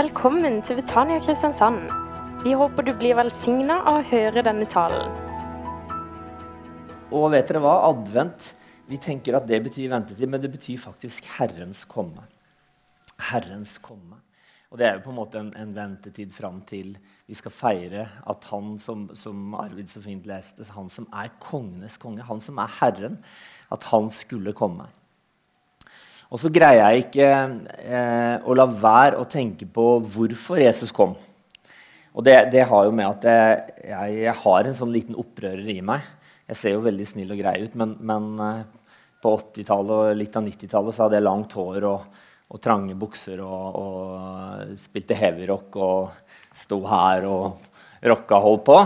Velkommen til Betania Kristiansand. Vi håper du blir velsigna av å høre denne talen. Og vet dere hva? Advent vi tenker at det betyr ventetid, men det betyr faktisk Herrens komme. Herrens komme. Og det er jo på en måte en, en ventetid fram til vi skal feire at han som, som, Arvid så fint leste, han som er kongenes konge, han som er Herren, at han skulle komme. Og så greier jeg ikke eh, å la være å tenke på hvorfor Jesus kom. Og det, det har jo med at jeg, jeg, jeg, har en sånn liten opprører i meg. Jeg ser jo veldig snill og grei ut, men, men eh, på 80-tallet og litt av 90-tallet så hadde jeg langt hår og, og trange bukser og, og spilte heavyrock og sto her og rocka holdt på.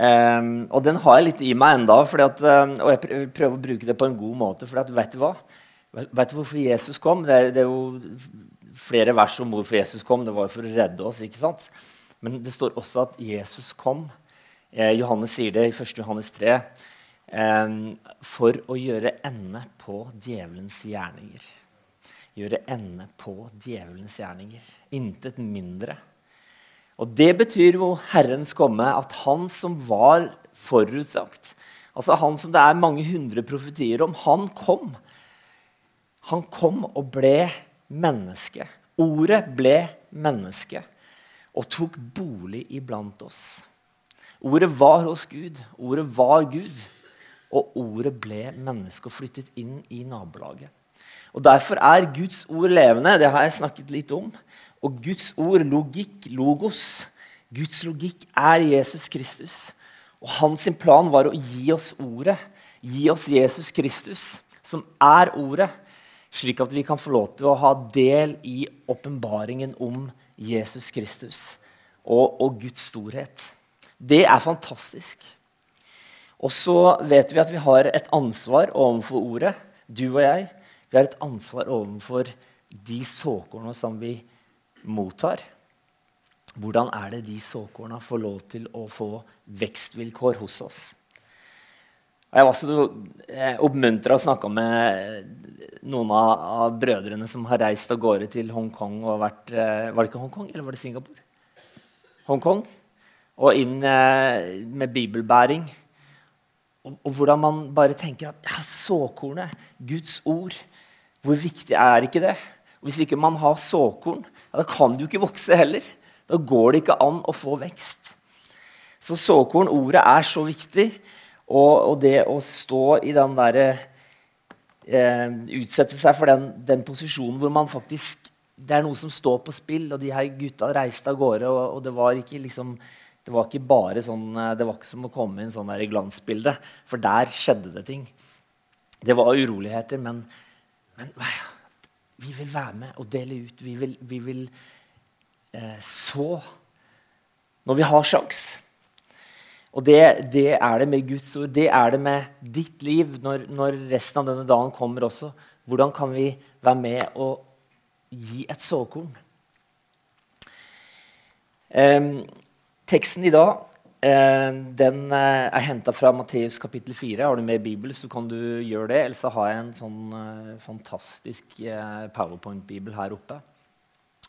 Um, og den har jeg litt i meg enda, um, og jeg prøver å bruke det på en god måte. For vet du hva? Vet du hvorfor Jesus kom? Det er, det er, jo flere vers om hvorfor Jesus kom. Det var for å redde oss. ikke sant? Men det står også at Jesus kom. Eh, Johannes sier det i 1. Johannes 3. Eh, for å gjøre ende på djevelens gjerninger. Gjøre ende på djevelens gjerninger. Intet mindre. Og det betyr jo Herrens komme, at han som var forutsagt, altså han som det er mange hundre profetier om, han kom han kom og ble menneske. Ordet ble menneske og tok bolig iblant oss. Ordet var hos Gud, ordet var Gud, og ordet ble menneske og flyttet inn i nabolaget. Og Derfor er Guds ord levende. Det har jeg snakket litt om. Og Guds ord, logikk, logos, Guds logikk er Jesus Kristus. Og hans plan var å gi oss ordet, gi oss Jesus Kristus, som er ordet slik at vi kan få lov til å ha del i åpenbaringen om Jesus Kristus og, og, Guds storhet. Det er fantastisk. Og så vet vi at vi har et ansvar overfor ordet, du og jeg. Vi har et ansvar overfor de såkornene som vi mottar. Hvordan er det de såkornene får lov til å få vekstvilkår hos oss? Jeg var så eh, oppmuntra og snakka med noen av, av, brødrene som har reist av gårde til Hongkong og vært eh, Var det ikke Hongkong, eller var det Singapore? Hongkong. Og inn eh, med bibelbæring. Og, og, hvordan man bare tenker at ja, såkornet, Guds ord Hvor viktig er ikke det? Og hvis ikke man har såkorn, ja, da kan du ikke vokse heller. Da går det ikke an å få vekst. Så såkorn, ordet, er så viktig. Og, og, det å stå i den derre eh, Utsette seg for den, den, posisjonen hvor man faktisk Det er noe som står på spill, og de her gutta reiste av gårde, og, og det var ikke liksom det var ikke bare sånn, eh, det var ikke som å komme inn i der i glansbildet, for der skjedde det ting. Det var uroligheter, men, men vi vil være med og dele ut. Vi vil, vi vil eh, så når vi har sjans. Og det, det, er det med Guds ord. Det er det med ditt liv når, når, resten av denne dagen kommer også. Hvordan kan vi være med og gi et såkorn? Eh, teksten i dag eh, den er henta fra Matteus kapittel 4. Har du med Bibel, så kan du gjøre det. Eller så har jeg en sånn eh, fantastisk eh, powerpoint-bibel her oppe.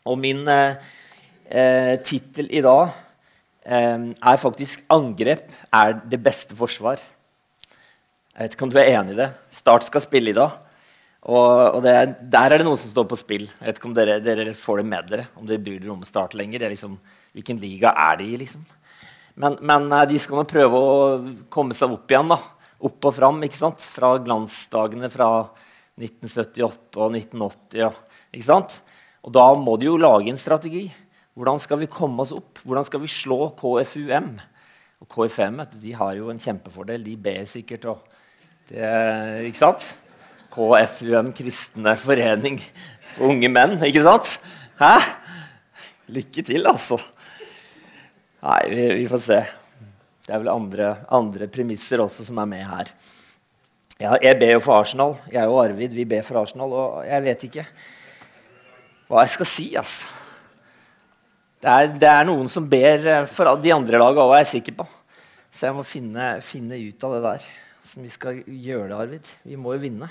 Og min eh, eh, tittel i dag er faktisk angrep er det beste forsvar. Jeg vet ikke om du er enig i det. Start skal spille i dag. Og, og er, Der er det noe som står på spill. Jeg vet ikke om dere, dere får det med dere. Om dere bryr dere om Start lenger. Liksom, hvilken liga er de i? liksom? Men, men, eh, de skal nå prøve å komme seg opp igjen. da. Opp og fram. ikke sant? Fra glansdagene fra 1978 og 1980. ikke sant? Og da må de jo lage en strategi. Hvordan skal vi komme oss opp? Hvordan skal vi slå KFUM? Og KFM de har jo en kjempefordel. De ber sikkert. Og ikke sant? KFUM, Kristne forening for unge menn. Ikke sant? Hæ? Lykke til, altså. Nei, vi, vi får se. Det er vel andre, andre, premisser også som er med her. Ja, jeg ber jo for Arsenal. Jeg og Arvid vi ber for Arsenal. Og jeg vet ikke hva jeg skal si, altså. Det er, det er, noen som ber eh, for de andre lagene òg, er jeg sikker på. Så jeg må finne, finne ut av det der. Åssen vi skal gjøre det, Arvid. Vi må jo vinne.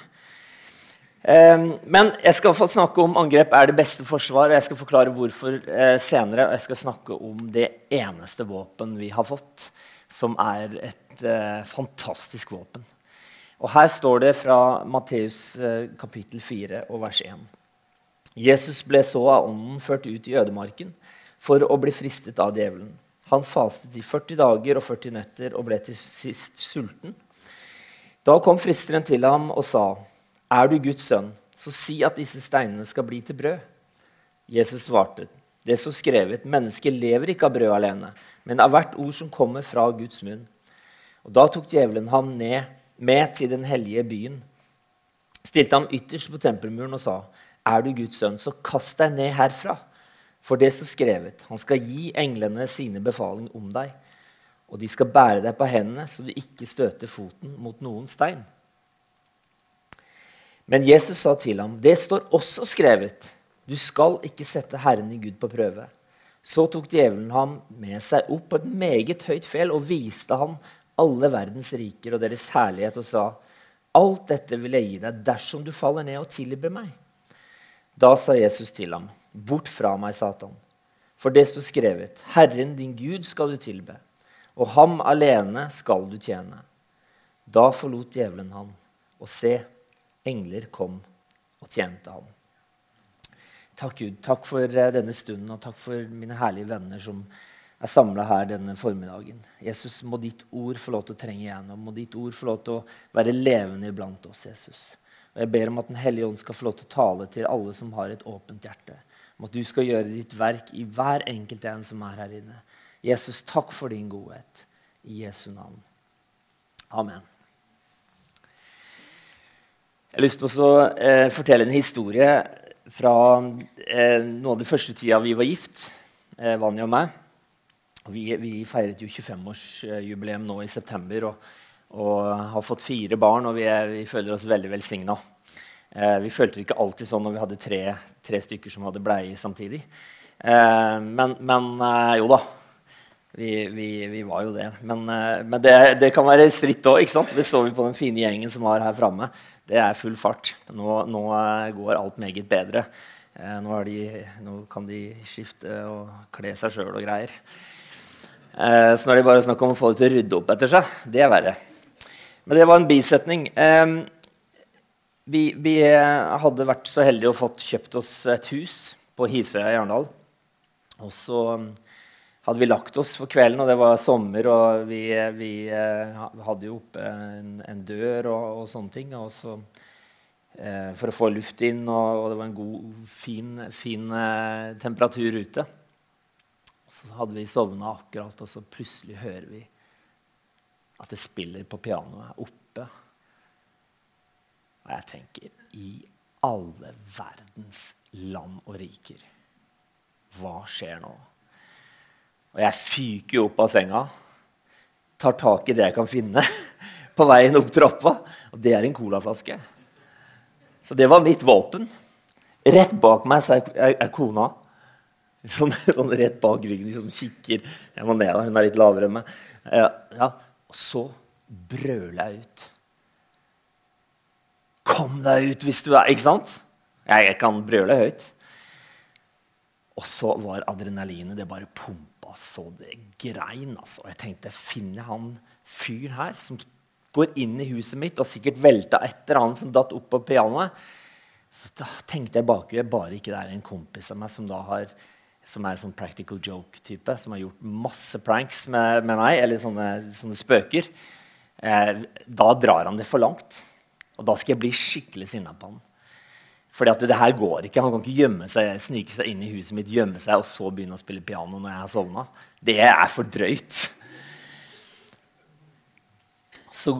Um, men jeg skal få snakke om angrep er det beste forsvar, og jeg skal forklare hvorfor uh, senere. Og jeg skal snakke om det eneste våpen vi har fått, som er et uh, fantastisk våpen. Og Her står det fra Matteus uh, kapittel 4 og vers 1. Jesus ble så av ånden ført ut i ødemarken for å bli fristet av djevelen. Han fastet i 40 dager og 40 netter og ble til sist sulten. Da kom fristeren til ham og sa, 'Er du Guds sønn, så si at disse steinene skal bli til brød.' Jesus svarte, 'Det står skrevet, mennesket lever ikke av brød alene, men av hvert ord som kommer fra Guds munn.' Og Da tok djevelen ham ned med til den hellige byen, stilte ham ytterst på tempelmuren og sa, 'Er du Guds sønn, så kast deg ned herfra.' For det står skrevet, han skal gi englene sine befaling om deg og de skal bære deg på hendene så du ikke støter foten mot noen stein. Men Jesus sa til ham, det står også skrevet, du skal ikke sette Herren i Gud på prøve. Så tok djevelen ham med seg opp på et meget høyt fjell og viste ham alle verdens riker og deres herlighet og sa, alt dette vil jeg gi deg dersom du faller ned og tilber meg. Da sa Jesus til ham, bort fra meg, Satan, for det sto skrevet, Herren din Gud skal du tilbe og ham alene skal du tjene. Da forlot djevelen ham, og se, engler kom og tjente ham. Takk, Gud. Takk for eh, denne stunden, og takk for mine herlige venner som er samla her denne formiddagen. Jesus, må ditt ord få lov til å trenge igjennom. Må ditt ord få lov til å være levende iblant oss, Jesus. Og Jeg ber om at Den hellige ånd skal få lov til å tale til alle som har et åpent hjerte. Om at du skal gjøre ditt verk i hver enkelt en som er her inne. Jesus, takk for din godhet. I Jesu navn. Amen. Jeg har lyst til å eh, fortelle en historie fra eh, noe av det første tida vi var gift, eh, Vanja og meg. Vi, vi, feiret jo 25-årsjubileum nå i september og, og, har fått fire barn. Og vi, er, vi føler oss veldig velsigna. Vi følte det ikke alltid sånn når vi hadde tre, tre stykker som hadde bleie samtidig. Eh, men, men eh, jo da, vi, vi, vi, var jo det. Men, eh, men det, det, kan være stritt òg. Det så vi på den fine gjengen som var her framme. Det er full fart. Nå, nå eh, går alt meget bedre. Eh, nå, de, nå, kan de skifte og kle seg sjøl og greier. Så nå er det bare snakk om å få det til å rydde opp etter seg. Det er verre. Men det var en bisetning. Vi, vi hadde vært så heldige å fått kjøpt oss et hus på Hisøya i Arendal. Og så hadde vi lagt oss for kvelden, og det var sommer, og vi, vi eh, hadde jo oppe en, en dør og, og, sånne ting. Og så, eh, for å få luft inn, og, og, det var en god, fin, fin eh, temperatur ute. Så hadde vi sovna akkurat, og så plutselig hører vi at det spiller på pianoet oppe. Og jeg tenker I alle verdens land og riker, hva skjer nå? Og jeg fyker jo opp av senga, tar tak i det jeg kan finne på veien opp trappa, og det er en colaflaske. Så det var mitt våpen. Rett bak meg er, er, er kona. Sånn, sånn, rett bak ryggen, liksom kikker. Jeg må ned, hun er litt lavere enn meg. Ja, ja. Og så brøler jeg ut. Kom deg ut hvis du er Ikke sant? Jeg, kan brøle høyt. Og så var adrenalinet Det bare pumpa så det grein. altså. Jeg tenkte, finner han fyren her som går inn i huset mitt og sikkert velta etter han som datt opp på pianoet? Så da tenkte jeg bakover bare ikke det er en kompis av meg som da har som er sånn practical joke-type, som har gjort masse pranks med, med meg, eller sånne, sånne spøker. Eh, da drar han det for langt. Og da skal jeg bli skikkelig sinna på han. Fordi at det her går ikke. Han kan ikke gjemme seg, snike seg inn i huset mitt gjemme seg, og så begynne å spille piano når jeg har sovna. Det er for drøyt. Så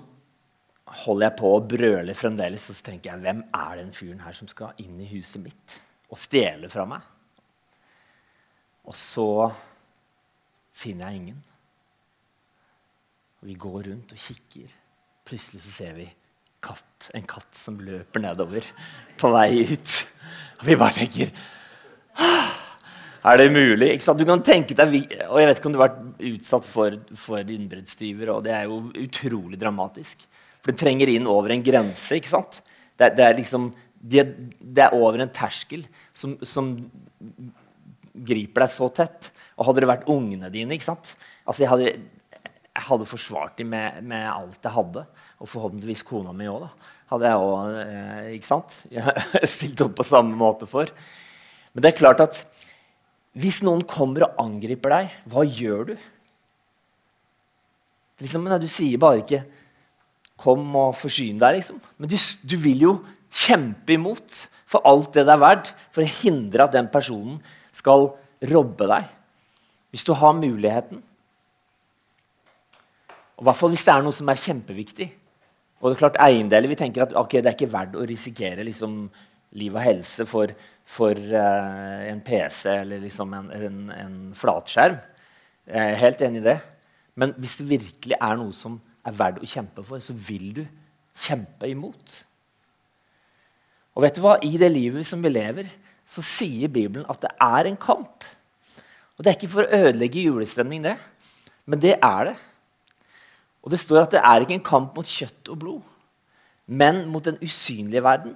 holder jeg på å brøle fremdeles, og så tenker jeg hvem er den fyren her som skal inn i huset mitt og stjele fra meg? Og så finner jeg ingen. Vi går rundt og kikker. Plutselig så ser vi katt, en katt som løper nedover på vei ut. Og vi bare tenker Er det mulig? Du kan tenke deg, og Jeg vet ikke om du har vært utsatt for, for innbruddstyver. og Det er jo utrolig dramatisk. For det trenger inn over en grense. ikke sant? Det, det er liksom Det, det er over en terskel som, som, griper deg så tett. Og hadde det vært ungene dine ikke sant? Altså, jeg, hadde, jeg hadde forsvart dem med, med, alt jeg hadde. Og forhåpentligvis kona mi òg. Hadde jeg òg eh, ikke sant? Stilt opp på samme måte for. Men det er klart at hvis noen kommer og angriper deg, hva gjør du? Liksom, nei, du sier bare ikke 'kom og forsyn deg', liksom. Men du, du, vil jo kjempe imot for alt det det er verdt, for å hindre at den personen skal robbe deg. Hvis du har muligheten. Og hvert fall hvis det er noe som er kjempeviktig. Og det er klart Eiendeler vi tenker at okay, det er ikke verdt å risikere liksom, liv og helse for, for uh, en PC eller liksom en, en, en flatskjerm. Jeg er helt enig i det. Men hvis det virkelig er noe som er verdt å kjempe for, så vil du kjempe imot. Og vet du hva? I det livet som vi lever, så sier Bibelen at det er en kamp. Og Det er ikke for å ødelegge julestemning, det, men det er det. Og det står at det er ikke en kamp mot kjøtt og blod, men mot den usynlige verden.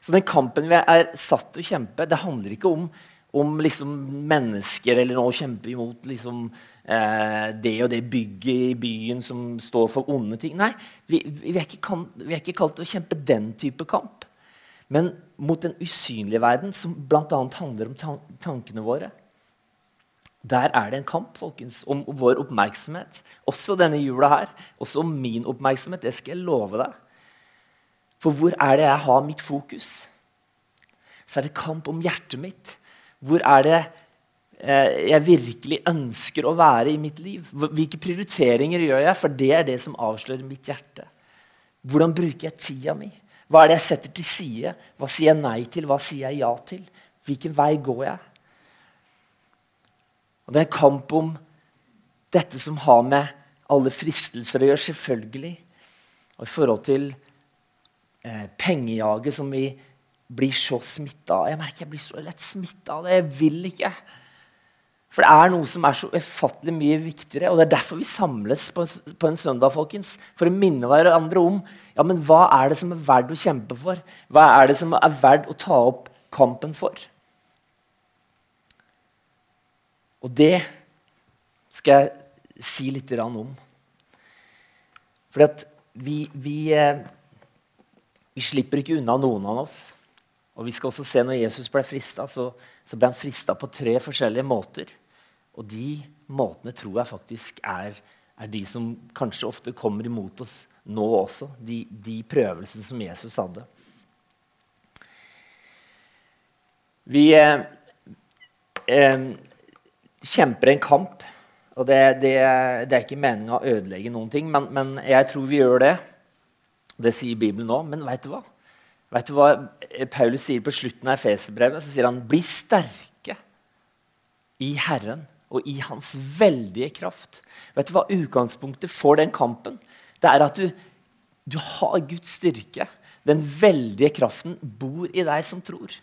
Så den kampen vi er satt til å kjempe, det handler ikke om om liksom mennesker eller noe kjempe imot liksom, eh, det og det bygget i byen som står for onde ting. Nei, vi, vi, er ikke, vi, er ikke, kalt til å kjempe den type kamp. Men mot den usynlige verden, som bl.a. handler om tankene våre. Der er det en kamp folkens, om vår oppmerksomhet. Også denne jula her. Også om min oppmerksomhet. Det skal jeg love deg. For hvor er det jeg har mitt fokus? Så er det kamp om hjertet mitt. Hvor er det eh, jeg virkelig ønsker å være i mitt liv? Hvilke prioriteringer gjør jeg? For det er det som avslører mitt hjerte. Hvordan bruker jeg tida mi? Hva er det jeg setter til side? Hva sier jeg nei til? Hva sier jeg ja til? Hvilken vei går jeg? Og Det er en kamp om dette som har med alle fristelser å gjøre, selvfølgelig. Og i forhold til eh, pengejaget som vi blir så smitta av. Jeg merker jeg blir så lett smitta av det. Jeg vil ikke. For det er noe som er så ufattelig mye viktigere. Og det er derfor vi samles på, på, en søndag folkens, for å minne hverandre om ja, men hva er det som er verdt å kjempe for. Hva er det som er verdt å ta opp kampen for? Og det skal jeg si litt om. Fordi at vi, vi, eh, vi slipper ikke unna noen av oss. Og vi skal også se Når Jesus ble frista, så, så, ble han frista på tre forskjellige måter. Og de måtene tror jeg faktisk er, er, de som kanskje ofte kommer imot oss nå også. De, de prøvelsene som Jesus hadde. Vi eh, eh, kjemper en kamp. Og det, det, det er ikke meninga å ødelegge noen ting, men, men, jeg tror vi gjør det. Det sier Bibelen nå. Men veit du hva? Vet du hva Paulus sier på slutten av Efeserbrevet? Så sier han bli sterke i Herren og i Hans veldige kraft. Vet du hva utgangspunktet for den kampen? Det er at du, du har Guds styrke. Den veldige kraften bor i deg som tror.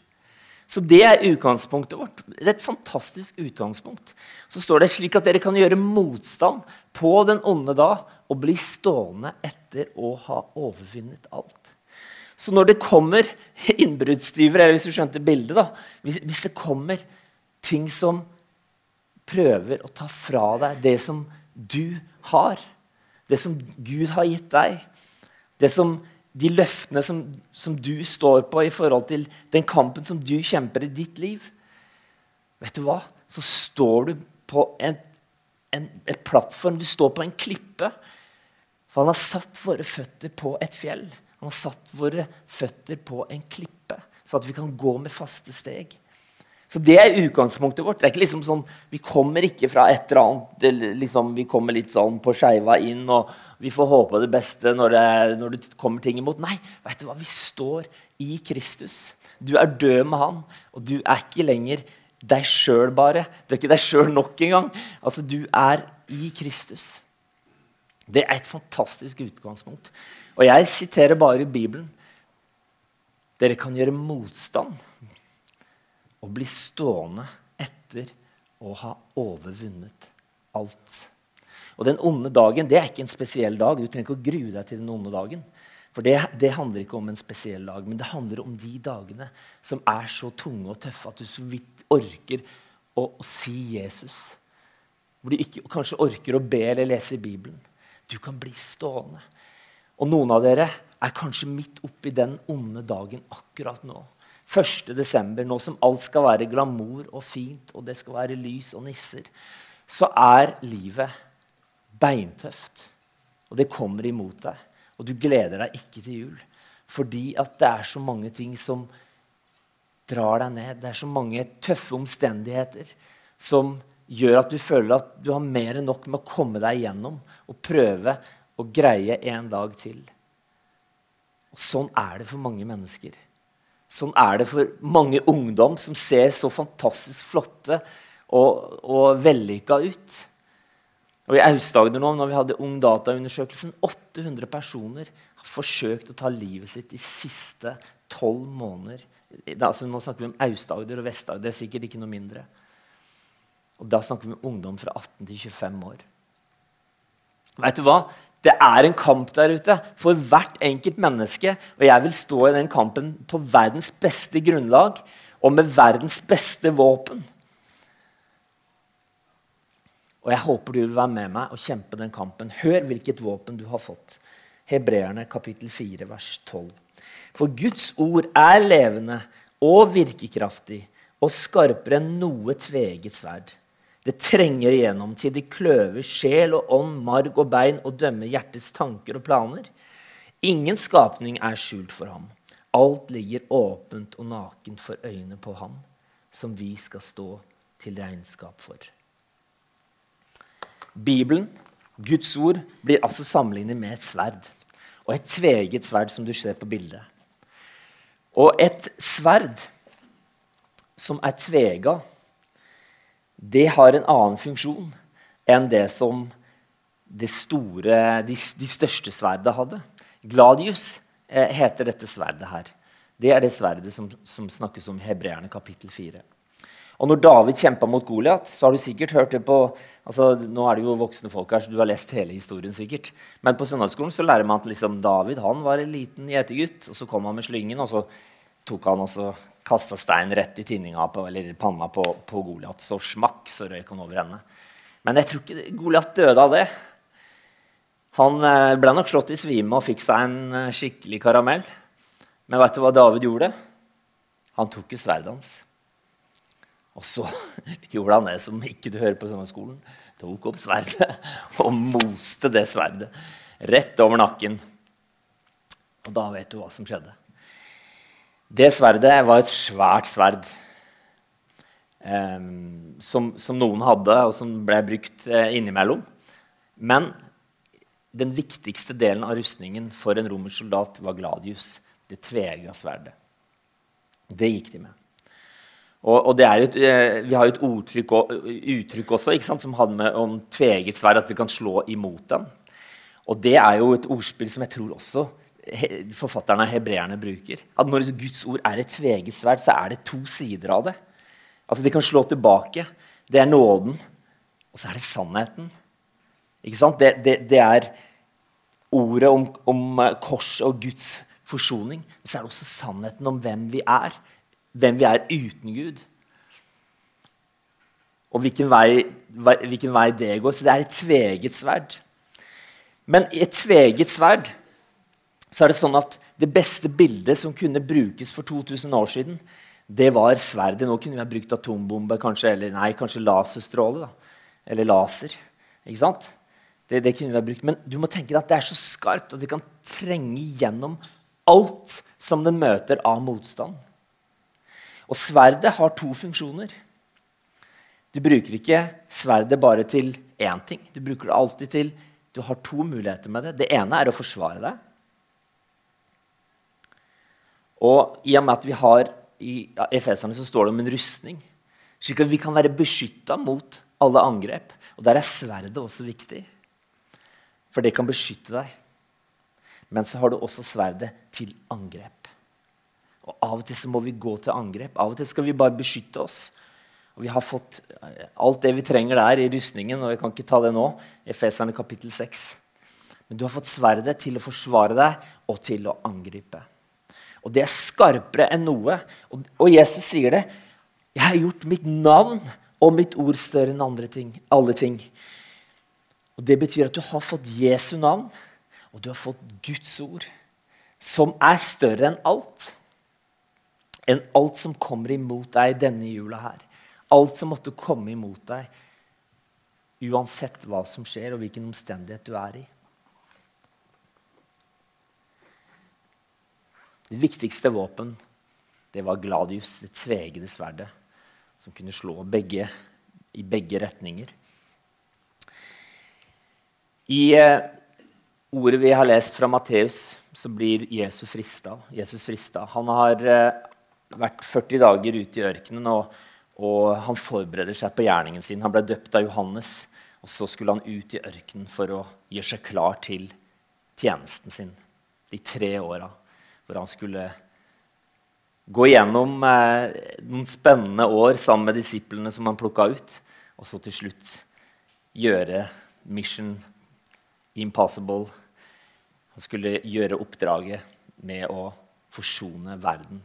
Så det er utgangspunktet vårt. Det er et fantastisk utgangspunkt. Så står det slik at dere kan gjøre motstand på den onde da og bli stående etter å ha overvunnet alt. Så når det kommer innbruddstyver, eller hvis du skjønte bildet da, hvis, det kommer ting som prøver å ta fra deg det som du har, det som Gud har gitt deg, det som, de løftene som, som du står på i forhold til den kampen som du kjemper i ditt liv Vet du hva? Så står du på en, en, et plattform, du står på en klippe. For han har satt våre føtter på et fjell. Han har satt våre føtter på en klippe, så at vi kan gå med faste steg. Så Det er utgangspunktet vårt. Det er ikke liksom sånn, Vi kommer ikke fra et eller annet liksom, Vi kommer litt sånn på skeiva inn, og vi får håpe det beste når det, når det kommer ting imot. Nei, vet du hva? vi står i Kristus. Du er død med Han, og du er ikke lenger deg sjøl bare. Du er ikke deg sjøl nok engang. Altså, du er i Kristus. Det er et fantastisk utgangspunkt. Og jeg siterer bare Bibelen. Dere kan gjøre motstand og bli stående etter å ha overvunnet alt. Og Den onde dagen det er ikke en spesiell dag. Du trenger ikke å grue deg til den onde dagen. For det, det, handler ikke om en spesiell dag, men det handler om de dagene som er så tunge og tøffe at du så vidt orker å, å si Jesus. Hvor du ikke kanskje orker å be eller lese i Bibelen. Du kan bli stående. Og noen av dere er kanskje midt oppi den onde dagen akkurat nå. 1. desember, nå som alt skal være glamour og fint, og det skal være lys og nisser, så er livet beintøft. Og det kommer imot deg. Og du gleder deg ikke til jul. Fordi at det er så mange ting som drar deg ned. Det er så mange tøffe omstendigheter som gjør at du føler at du har mer enn nok med å komme deg igjennom og prøve å greie en dag til. Og Sånn er det for mange mennesker. Sånn er det for mange ungdom som ser så fantastisk flotte og, og vellykka ut. Og I Aust-Agder nå, når vi hadde Ungdata-undersøkelsen, 800 personer har forsøkt å ta livet sitt de siste tolv måneder. Altså, nå snakker vi om Aust-Agder og Vest-Agder. Er sikkert ikke noe mindre. Og Da snakker vi om ungdom fra 18 til 25 år. Vet du hva? Det er en kamp der ute for hvert enkelt menneske. Og jeg vil stå i den kampen på verdens beste grunnlag og med verdens beste våpen. Og jeg håper du vil være med meg og kjempe den kampen. Hør hvilket våpen du har fått. Hebreerne kapittel 4, vers 12. For Guds ord er levende og virkekraftig og skarpere enn noe tveget sverd. Det trenger igjennom til de kløver sjel og ånd, marg og bein og dømmer hjertets tanker og planer. Ingen skapning er skjult for ham. Alt ligger åpent og nakent for øynene på ham, som vi skal stå til regnskap for. Bibelen, Guds ord, blir altså sammenlignet med et sverd. Og et tveget sverd, som du ser på bildet. Og et sverd som er tvega, det har en annen funksjon enn det som det store, de, de største sverdene hadde. Gladius eh, heter dette sverdet her. Det er det sverdet som, som snakkes om i Hebreerne kapittel 4. Og når David kjempa mot Goliat, så har du sikkert hørt det på altså Nå er det jo voksne folk her, så du har lest hele historien sikkert. Men på søndagsskolen så lærer man at liksom, David han var en liten gjetergutt. Og så kom han med slyngen, og så tok han også kasta stein rett i tinninga på, eller panna på, på Goliat. Så smakk, så røyk han over ende. Men jeg tror ikke Goliat døde av det. Han eh, ble nok slått i svime og fikk seg en eh, skikkelig karamell. Men vet du hva David gjorde? Han tok jo sverdet hans. Og så gjorde han det som ikke du hører på skolen. Tok opp sverdet og moste det sverdet rett over nakken. Og da vet du hva som skjedde. Det sverdet var et svært sverd eh, som, som, noen hadde, og som ble brukt eh, innimellom. Men den viktigste delen av rustningen for en romersk soldat var gladius, det tvega sverdet. Det gikk de med. Og, og et, eh, Vi har jo et ordtrykk, uttrykk også sant, som hadde med om tveget sverd, at det kan slå imot den. Og det er jo et ordspill som jeg tror også forfatterne av hebreerne bruker. At når Guds ord er et tveget sverd, så er det to sider av det. Altså De kan slå tilbake. Det er nåden, og så er det sannheten. Ikke sant? Det, det, det er ordet om, om korset og Guds forsoning. Men så er det også sannheten om hvem vi er hvem vi er uten Gud. Og hvilken vei, hvilken vei det går. Så det er et tveget sverd. Men et tveget sverd så er det sånn at det beste bildet som kunne brukes for 2000 år siden, det var sverdet. Nå kunne vi ha brukt atombombe kanskje, eller nei, kanskje laserstråle. Da. Eller laser. Ikke sant? Det, det, kunne vi ha brukt. Men du må tenke deg at det er så skarpt at det kan trenge gjennom alt som den møter av motstand. Og sverdet har to funksjoner. Du bruker ikke sverdet bare til én ting. Du bruker det alltid til Du har to muligheter med det. Det ene er å forsvare deg. Og i og med at vi har i Efeserne så står det om en rustning, slik at vi kan være beskytta mot alle angrep. Og der er sverdet også viktig, for det kan beskytte deg. Men så har du også sverdet til angrep. Og Av og til så må vi gå til angrep. Av og til skal vi bare beskytte oss. Og Vi har fått eh, alt det vi trenger der i rustningen. og jeg kan ikke ta det nå, Efeserne kapittel 6. Men du har fått sverdet til å forsvare deg og til å angripe. Og det er skarpere enn noe. Og, Jesus sier det. 'Jeg har gjort mitt navn og mitt ord større enn andre ting, alle ting'. Og Det betyr at du har fått Jesu navn, og du har fått Guds ord, som er større enn alt. Enn alt som kommer imot deg denne jula her. Alt som måtte komme imot deg, uansett hva som skjer, og hvilken omstendighet du er i. Det viktigste våpen det var gladius, det tvegede sverdet, som kunne slå begge, i begge retninger. I eh, ordet vi har lest fra Matteus, så blir Jesus frista. Jesus frista. Han har eh, vært 40 dager ute i ørkenen, og, og, han forbereder seg på gjerningen sin. Han ble døpt av Johannes, og så skulle han ut i ørkenen for å gjøre seg klar til tjenesten sin. De tre åra hvor han skulle gå gjennom eh, noen spennende år sammen med disiplene som han plukka ut, og så til slutt gjøre mission impossible. Han skulle gjøre oppdraget med å forsone verden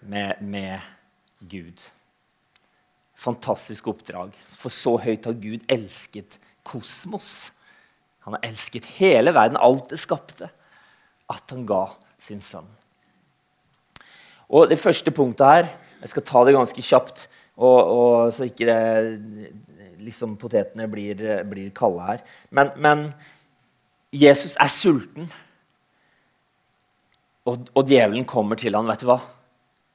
med, med Gud. Fantastisk oppdrag. For så høyt har Gud elsket kosmos. Han har elsket hele verden, alt det skapte, at han ga sin sønn. Og Det første punktet her Jeg skal ta det ganske kjapt, og, og så ikke det, liksom potetene blir, blir kalde her. Men, men, Jesus er sulten, og, og djevelen kommer til ham. Vet du hva?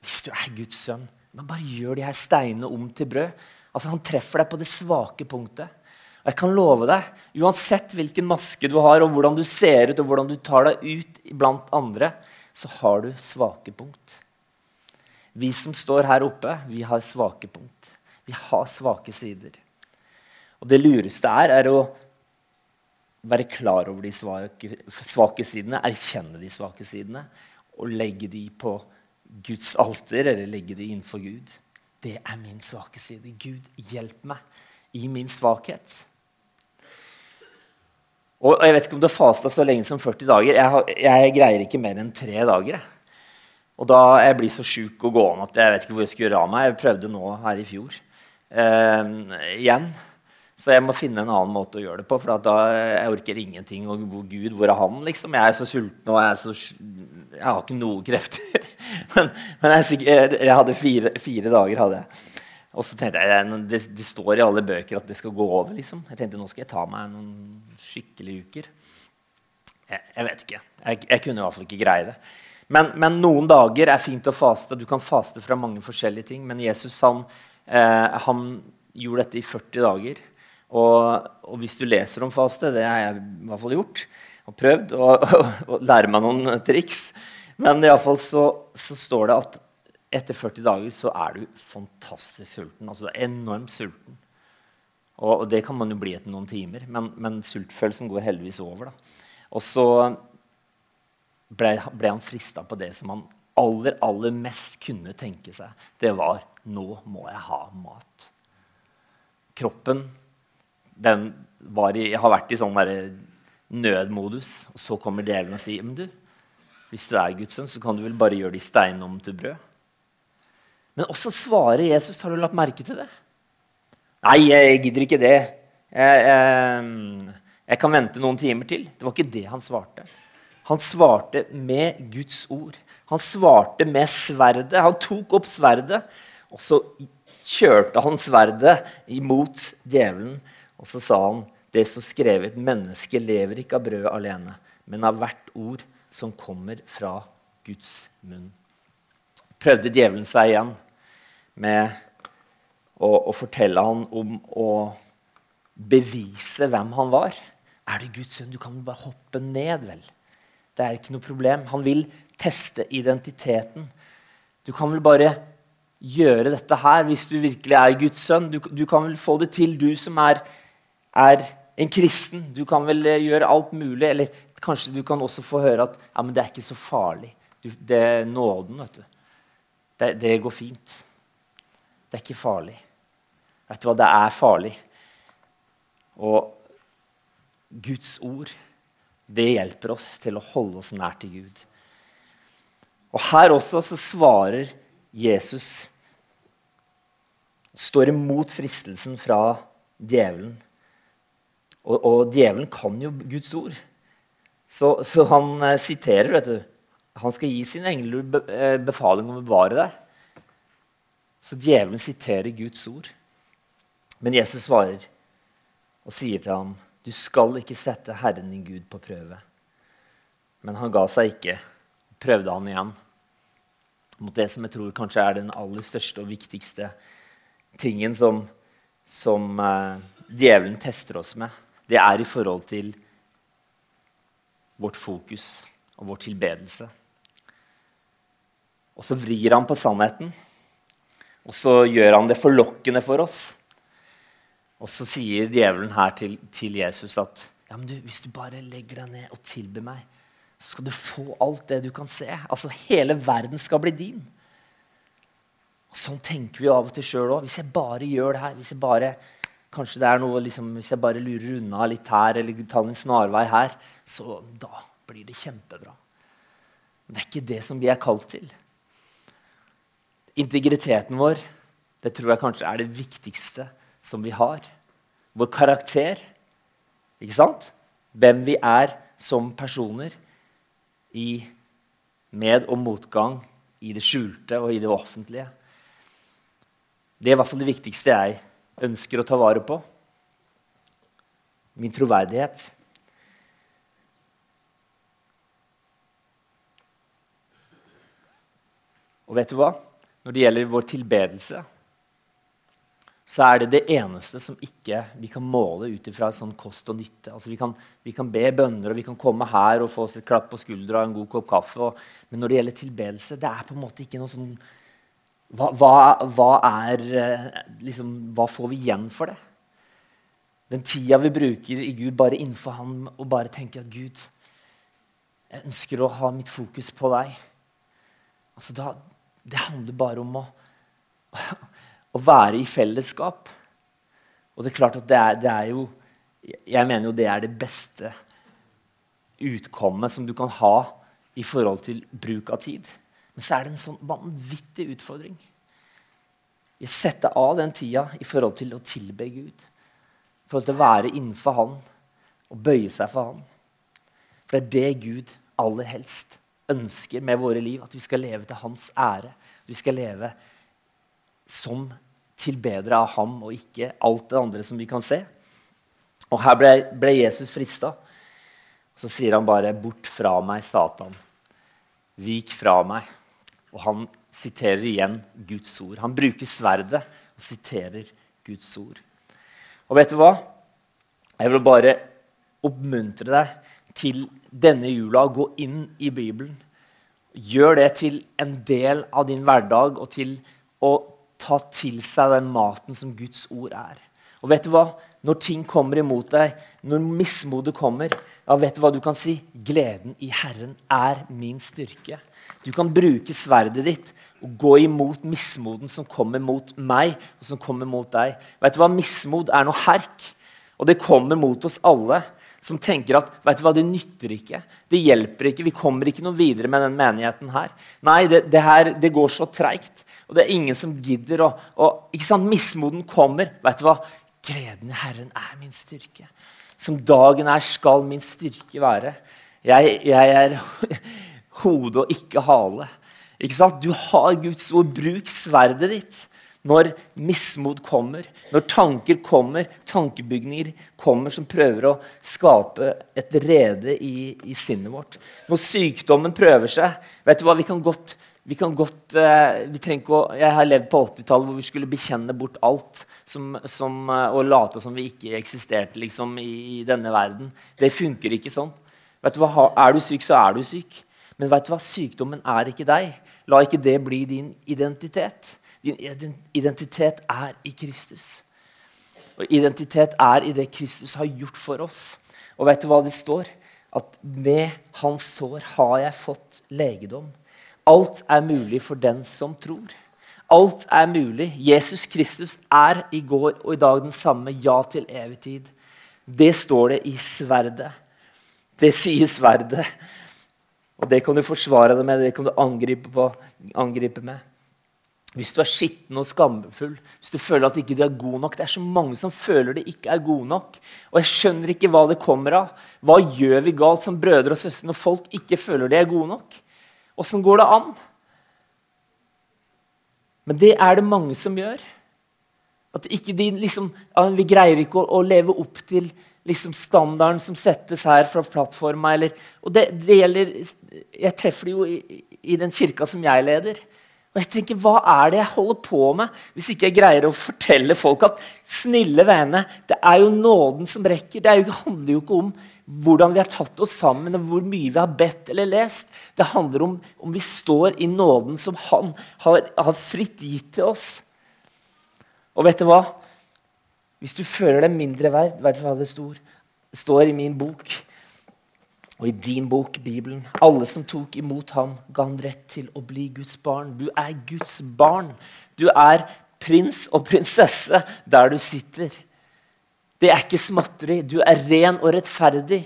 Hvis du er Guds sønn, men bare gjør de her steinene om til brød. Altså Han treffer deg på det svake punktet. Jeg kan love deg, Uansett hvilken maske du har, og hvordan du ser ut, og hvordan du tar deg ut blant andre, så har du svake punkt. Vi som står her oppe, vi har svake punkt. Vi har svake sider. Og det lureste er, er å være klar over de svake, svake sidene, erkjenne de svake sidene og legge de på Guds alter, eller legge de innenfor Gud. Det er min svake side. Gud, hjelp meg i min svakhet. Og Jeg vet ikke om du har fasta så lenge som 40 dager. Jeg, har, jeg greier ikke mer enn tre dager. Og da jeg blir så sjuk og gående at jeg vet ikke hvor jeg skal gjøre av meg. Jeg prøvde nå her i fjor eh, igjen. Så jeg må finne en annen måte å gjøre det på. For da jeg orker ingenting. Og Gud, hvor er han? liksom? Jeg er så sulten, og jeg, så, jeg har ikke noen krefter. men, men jeg, jeg, hadde fire, fire, dager. hadde jeg. Og så tenkte jeg, det, det, står i alle bøker at det skal gå over. liksom. Jeg tenkte nå skal jeg ta meg noen skikkelige uker. Jeg, jeg vet ikke. Jeg, jeg, kunne i hvert fall ikke greie det. Men, men, noen dager er fint å faste. Du kan faste fra mange forskjellige ting. Men Jesus han, eh, han gjorde dette i 40 dager. Og, og, hvis du leser om faste, det har jeg i hvert fall gjort og prøvd å, lære meg noen triks. Men iallfall så, så står det at etter 40 dager så er du fantastisk sulten. Altså du er enormt sulten. Og, og det kan man jo bli etter noen timer, men, men sultfølelsen går heldigvis over. da. Og så ble, ble han frista på det som han aller, aller mest kunne tenke seg. Det var nå må jeg ha mat. Kroppen den i, har vært i sånn nødmodus. Og så kommer djevelen og sier men du, hvis du er Guds sønn, så kan du vel bare gjøre de steinene om til brød. Men også svarer Jesus. Har du lagt merke til det? Nei, jeg gidder ikke det. Jeg, jeg, jeg kan vente noen timer til. Det var ikke det han svarte. Han svarte med Guds ord. Han svarte med sverdet. Han tok opp sverdet, og så kjørte han sverdet imot djevelen. Og så sa han det som skrevet, mennesket lever ikke av brød alene, men av hvert ord som kommer fra Guds munn. Prøvde djevelen seg igjen med å, og fortelle han om å bevise hvem han var. Er du Guds sønn? Du kan bare hoppe ned, vel. Det er ikke noe problem. Han vil teste identiteten. Du kan vel bare gjøre dette her hvis du virkelig er Guds sønn. Du, du kan vel få det til, du som er er en kristen. Du kan vel eh, gjøre alt mulig. Eller kanskje du kan også få høre at ja, men det er ikke så farlig. Du, det er nåden, vet du. Det, det, går fint. Det er ikke farlig. Vet du hva, det er farlig. Og Guds ord, det hjelper oss til å holde oss nær til Gud. Og her også så svarer Jesus Står imot fristelsen fra djevelen. Og, og djevelen kan jo Guds ord. Så, så han eh, siterer, vet du. Han skal gi sin engler eh, befaling om å bevare deg. Så djevelen siterer Guds ord. Men Jesus svarer og sier til ham, 'Du skal ikke sette Herren din Gud på prøve.' Men han ga seg ikke. Prøvde han igjen mot det som jeg tror kanskje er den aller største og viktigste tingen som, som uh, djevelen tester oss med. Det er i forhold til vårt fokus og vår tilbedelse. Og så vrir han på sannheten, og så gjør han det forlokkende for oss. Og så sier djevelen her til, til Jesus at ja, men du, hvis du bare legger deg ned og tilber meg, så skal du få alt det du kan se. Altså, Hele verden skal bli din. Og Sånn tenker vi av og til sjøl òg. Hvis jeg bare gjør det her, hvis jeg bare kanskje det er noe, liksom, hvis jeg bare lurer unna litt her eller tar en snarvei her, så da blir det kjempebra. Men det er ikke det som vi er kalt til. Integriteten vår det tror jeg kanskje er det viktigste som vi har. Vår karakter. Ikke sant? Hvem vi er som personer i med- og motgang, i det skjulte og i det offentlige. Det er i hvert fall det viktigste jeg ønsker å ta vare på. Min troverdighet. Og vet du hva? Når det gjelder vår tilbedelse, så er det det eneste som ikke vi kan måle ut ifra sånn kost og nytte. Altså vi, kan, vi, kan, be bønner og vi kan komme her og få oss et klapp på skuldra og en god kopp kaffe. Og, men når det gjelder tilbedelse, det er på en måte ikke noe sånn Hva, hva, hva er eh, liksom, Hva får vi igjen for det? Den tida vi bruker i Gud bare innenfor Han og bare tenker at Gud, jeg ønsker å ha mitt fokus på deg. Altså da, Det handler bare om å å være i fellesskap. Og det er klart at det er, det er, jo Jeg mener jo det er det beste utkommet som du kan ha i forhold til bruk av tid. Men så er det en sånn vanvittig utfordring. Jeg setter av den tida i forhold til å tilbe Gud. I forhold til å være innenfor Han og bøye seg for Han. For det er det Gud aller helst ønsker med våre liv. At vi skal leve til Hans ære. At Vi skal leve som tilbedere av ham og ikke alt det andre som vi kan se. Og her ble, ble Jesus frista. Så sier han bare 'Bort fra meg, Satan. Vik fra meg.' Og han siterer igjen Guds ord. Han bruker sverdet og siterer Guds ord. Og vet du hva? Jeg vil bare oppmuntre deg til denne jula å gå inn i Bibelen. Gjør det til en del av din hverdag og til ta til seg den maten som Guds ord er. Og vet du hva? Når ting kommer imot deg, når mismodet kommer, ja, vet du hva du kan si? Gleden i Herren er min styrke. Du kan bruke sverdet ditt og gå imot mismoden som kommer mot meg og som kommer mot deg. Vet du hva? Mismod er noe herk, og det kommer mot oss alle som tenker at vet du hva, det nytter ikke. Det hjelper ikke. Vi kommer ikke noe videre med den menigheten her. Nei, det, det her, det går så treigt. Og det er ingen som gidder. Og, og, ikke sant, Mismoden kommer. Vet du hva? Gleden i Herren er min styrke. Som dagen er, skal min styrke være. Jeg, jeg er hode og ikke hale. Ikke sant? Du har Guds ord. Bruk sverdet ditt når mismot kommer, når tanker kommer, tankebygninger kommer som prøver å skape et rede i, i sinnet vårt. Når sykdommen prøver seg vet du hva, vi kan godt, vi kan godt eh, vi å, Jeg har levd på 80-tallet hvor vi skulle bekjenne bort alt som, som, eh, og late som vi ikke eksisterte liksom, i, i, denne verden. Det funker ikke sånn. Vet du hva, Er du syk, så er du syk. Men vet du hva, sykdommen er ikke deg. La ikke det bli din identitet. Din identitet er i Kristus. Og identitet er i det Kristus har gjort for oss. Og vet du hva det står? At med hans sår har jeg fått legedom. Alt er mulig for den som tror. Alt er mulig. Jesus Kristus er i går og i dag den samme. Ja til evig tid. Det står det i sverdet. Det sier sverdet. Og det kan du forsvare deg med, det kan du angripe, på, angripe med. Hvis du er skitten og skamfull, hvis du føler at ikke du er god nok Det er så mange som føler de ikke er gode nok. Og jeg skjønner ikke hva det kommer av. Hva gjør vi galt som brødre og søstre når folk ikke føler de er gode nok? Åssen går det an? Men det er det mange som gjør. At ikke de liksom, Vi greier ikke å, å leve opp til liksom standarden som settes her fra plattforma. Eller, og det, det, gjelder Jeg treffer det jo i, i, den kirka som jeg leder. Og jeg tenker, Hva er det jeg holder på med hvis ikke jeg greier å fortelle folk at snille vene, det er jo nåden som rekker. Det jo, handler jo ikke om hvordan vi har tatt oss sammen, og hvor mye vi har bedt eller lest. Det handler om om vi står i nåden som Han har, har fritt gitt til oss. Og vet du hva? Hvis du føler deg mindre verd, i hvert fall det står, står i min bok og i din bok, Bibelen. Alle som tok imot ham, ga han rett til å bli Guds barn. Du er Guds barn. Du er prins og prinsesse der du sitter. Det er ikke småtteri. Du er ren og rettferdig.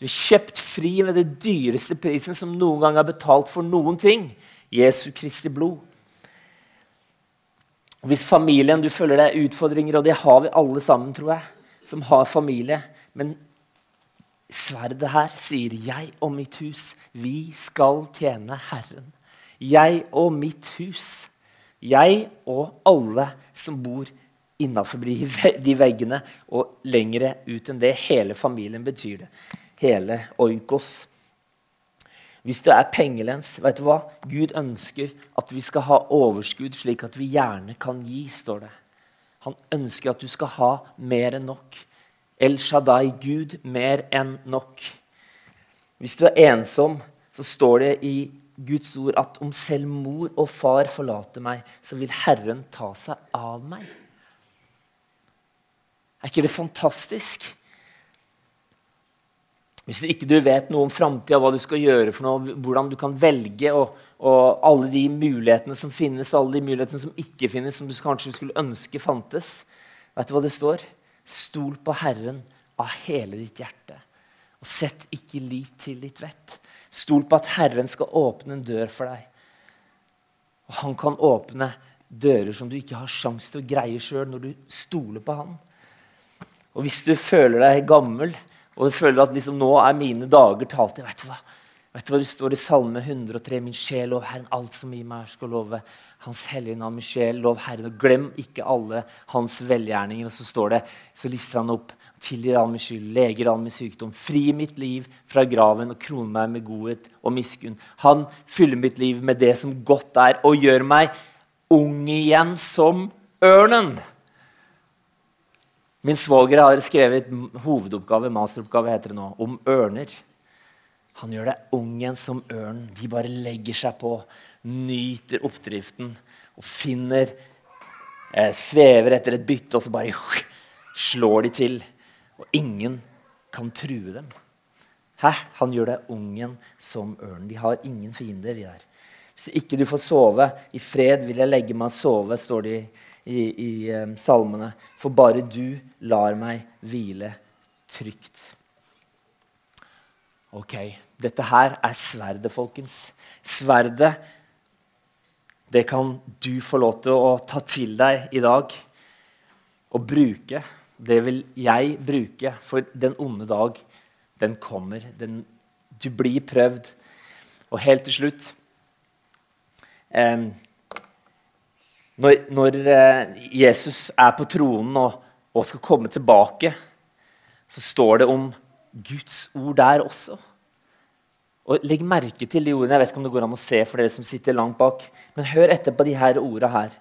Du er kjøpt fri med det dyreste prisen som noen gang er betalt for noen ting. Jesu Kristi blod. Hvis familien du føler det er utfordringer, og det har vi alle sammen, tror jeg, som har familie Men sverdet her sier 'Jeg og mitt hus, vi skal tjene Herren'. Jeg og mitt hus. Jeg og alle som bor innafor de veggene og lengre ut enn det. Hele familien betyr det. Hele oikos. Hvis du er pengelens, vet du hva? Gud ønsker at vi skal ha overskudd, slik at vi gjerne kan gi, står det. Han ønsker at du skal ha mer enn nok. El Shaddai, Gud, mer enn nok. Hvis du er ensom, så står det i Guds ord at om selv mor og far forlater meg, så vil Herren ta seg av meg. Er ikke det fantastisk? Hvis du ikke vet noe om framtida, hva du skal gjøre, for noe, hvordan du kan velge, og, og, alle de mulighetene som finnes, alle de mulighetene som ikke finnes, som du kanskje skulle ønske fantes Vet du hva det står? Stol på Herren av hele ditt hjerte. Og sett ikke lit til ditt vett. Stol på at Herren skal åpne en dør for deg. Og han kan åpne dører som du ikke har sjanse til å greie sjøl, når du stoler på han. Og hvis du føler deg gammel, og du føler at liksom, nå er mine dager talt jeg Vet hva? Vet du hva det står i Salme 103? Min sjel, lov Herren. Alt som i meg skal love Hans hellige navn. Min sjel, lov Herren. Og glem ikke alle hans velgjerninger. Og så står det, så lister han opp. Tilgir all min skyld, leger all min sykdom. Fri mitt liv fra graven og kroner meg med godhet og miskunn. Han fyller mitt liv med det som godt er, og gjør meg ung igjen som ørnen. Min svoger har skrevet hovedoppgave, masteroppgave heter det nå, om ørner. Han gjør deg ung igjen som ørnen. De bare legger seg på, nyter oppdriften og finner eh, Svever etter et bytte, og så bare slår de til. Og ingen kan true dem. Hæ? Han gjør deg ung igjen som ørnen. De har ingen fiender, de der. Hvis ikke du får sove i fred, vil jeg legge meg og sove, står det i i, i um, salmene. For bare du lar meg hvile trygt. Ok, dette her er sverdet, folkens. Sverdet, det kan du få lov til å ta til deg i dag og bruke. Det vil jeg bruke, for den onde dag, den kommer. Den, du blir prøvd. Og helt til slutt eh, når, når eh, Jesus er på tronen og, og, skal komme tilbake, så står det om Guds ord der også. Og Legg merke til de ordene. Jeg vet ikke om det går an å se for dere som sitter langt bak. Men hør etter på de her ordene her.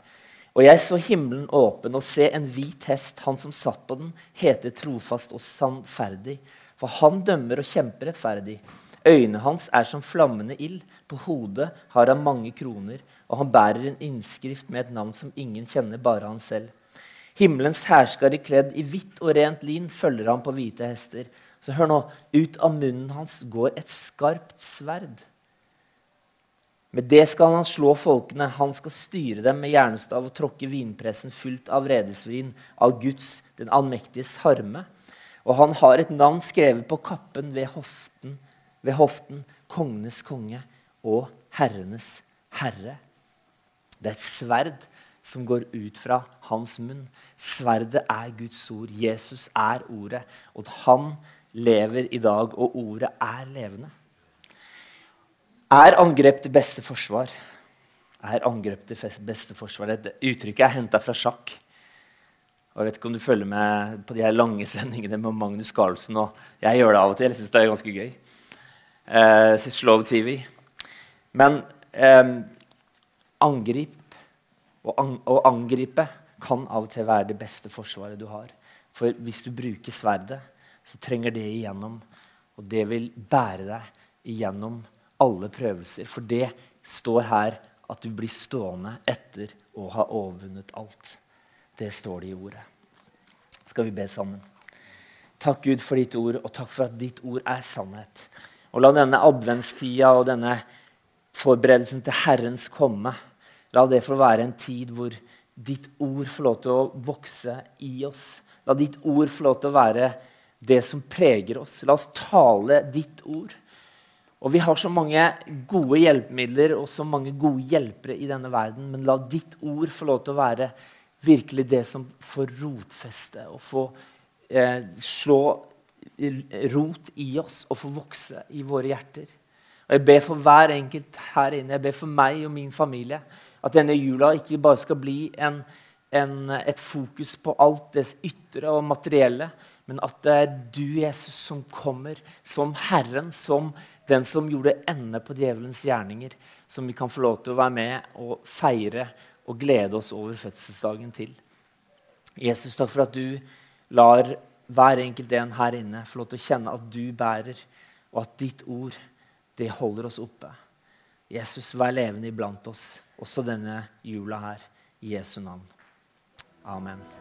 Og jeg så himmelen åpen og se en hvit hest. Han som satt på den, heter trofast og sannferdig. For han dømmer og kjemper rettferdig. Øynene hans er som flammende ild. På hodet har han mange kroner og han bærer en innskrift med et navn som ingen kjenner, bare han selv. Himmelens herskere kledd i hvitt og rent lin følger ham på hvite hester. Så hør nå, ut av munnen hans går et skarpt sverd. Med det skal han slå folkene. Han skal styre dem med jernstav og tråkke vinpressen fullt av vredesvrin, av Guds, den allmektiges harme. Og han har et navn skrevet på kappen ved hoften, ved hoften kongenes konge og herrenes herre. Det er et sverd som går ut fra hans munn. Sverdet er Guds ord. Jesus er ordet. Og han lever i dag, og ordet er levende. Er angrep det beste forsvar? Er angrep det beste forsvar? Dette uttrykket er henta fra sjakk. Og jeg vet ikke om du følger med på de her lange sendingene med Magnus Carlsen. og Jeg gjør det av og til. Jeg syns det er ganske gøy. Eh, Slow TV. Men eh, angrip å, angripe kan av og til være det beste forsvaret du har. For hvis du bruker sverdet, så trenger det igjennom. Og det vil bære deg igjennom alle prøvelser. For det står her at du blir stående etter å ha overvunnet alt. Det står det i ordet. Skal vi be sammen? Takk, Gud, for ditt ord, og takk for at ditt ord er sannhet. Og la denne adventstida og denne forberedelsen til Herrens komme La det få være en tid hvor ditt ord får lov til å vokse i oss. La ditt ord få lov til å være det som preger oss. La oss tale ditt ord. Og Vi har så mange gode hjelpemidler og så mange gode hjelpere i denne verden, men la ditt ord få lov til å være virkelig det som får rotfeste og få eh, slå rot i oss og få vokse i våre hjerter. Og Jeg ber for hver enkelt her inne, jeg ber for meg og min familie at denne jula ikke bare skal bli en, en, et fokus på alt det ytre og materielle, men at det er du, Jesus, som kommer som Herren, som den som gjorde ende på djevelens gjerninger, som vi kan få lov til å være med og feire og glede oss over fødselsdagen til. Jesus, takk for at du lar hver enkelt en her inne få lov til å kjenne at du bærer, og at ditt ord, det holder oss oppe. Jesus, vær levende iblant oss også denne jula her. I Jesu navn. Amen.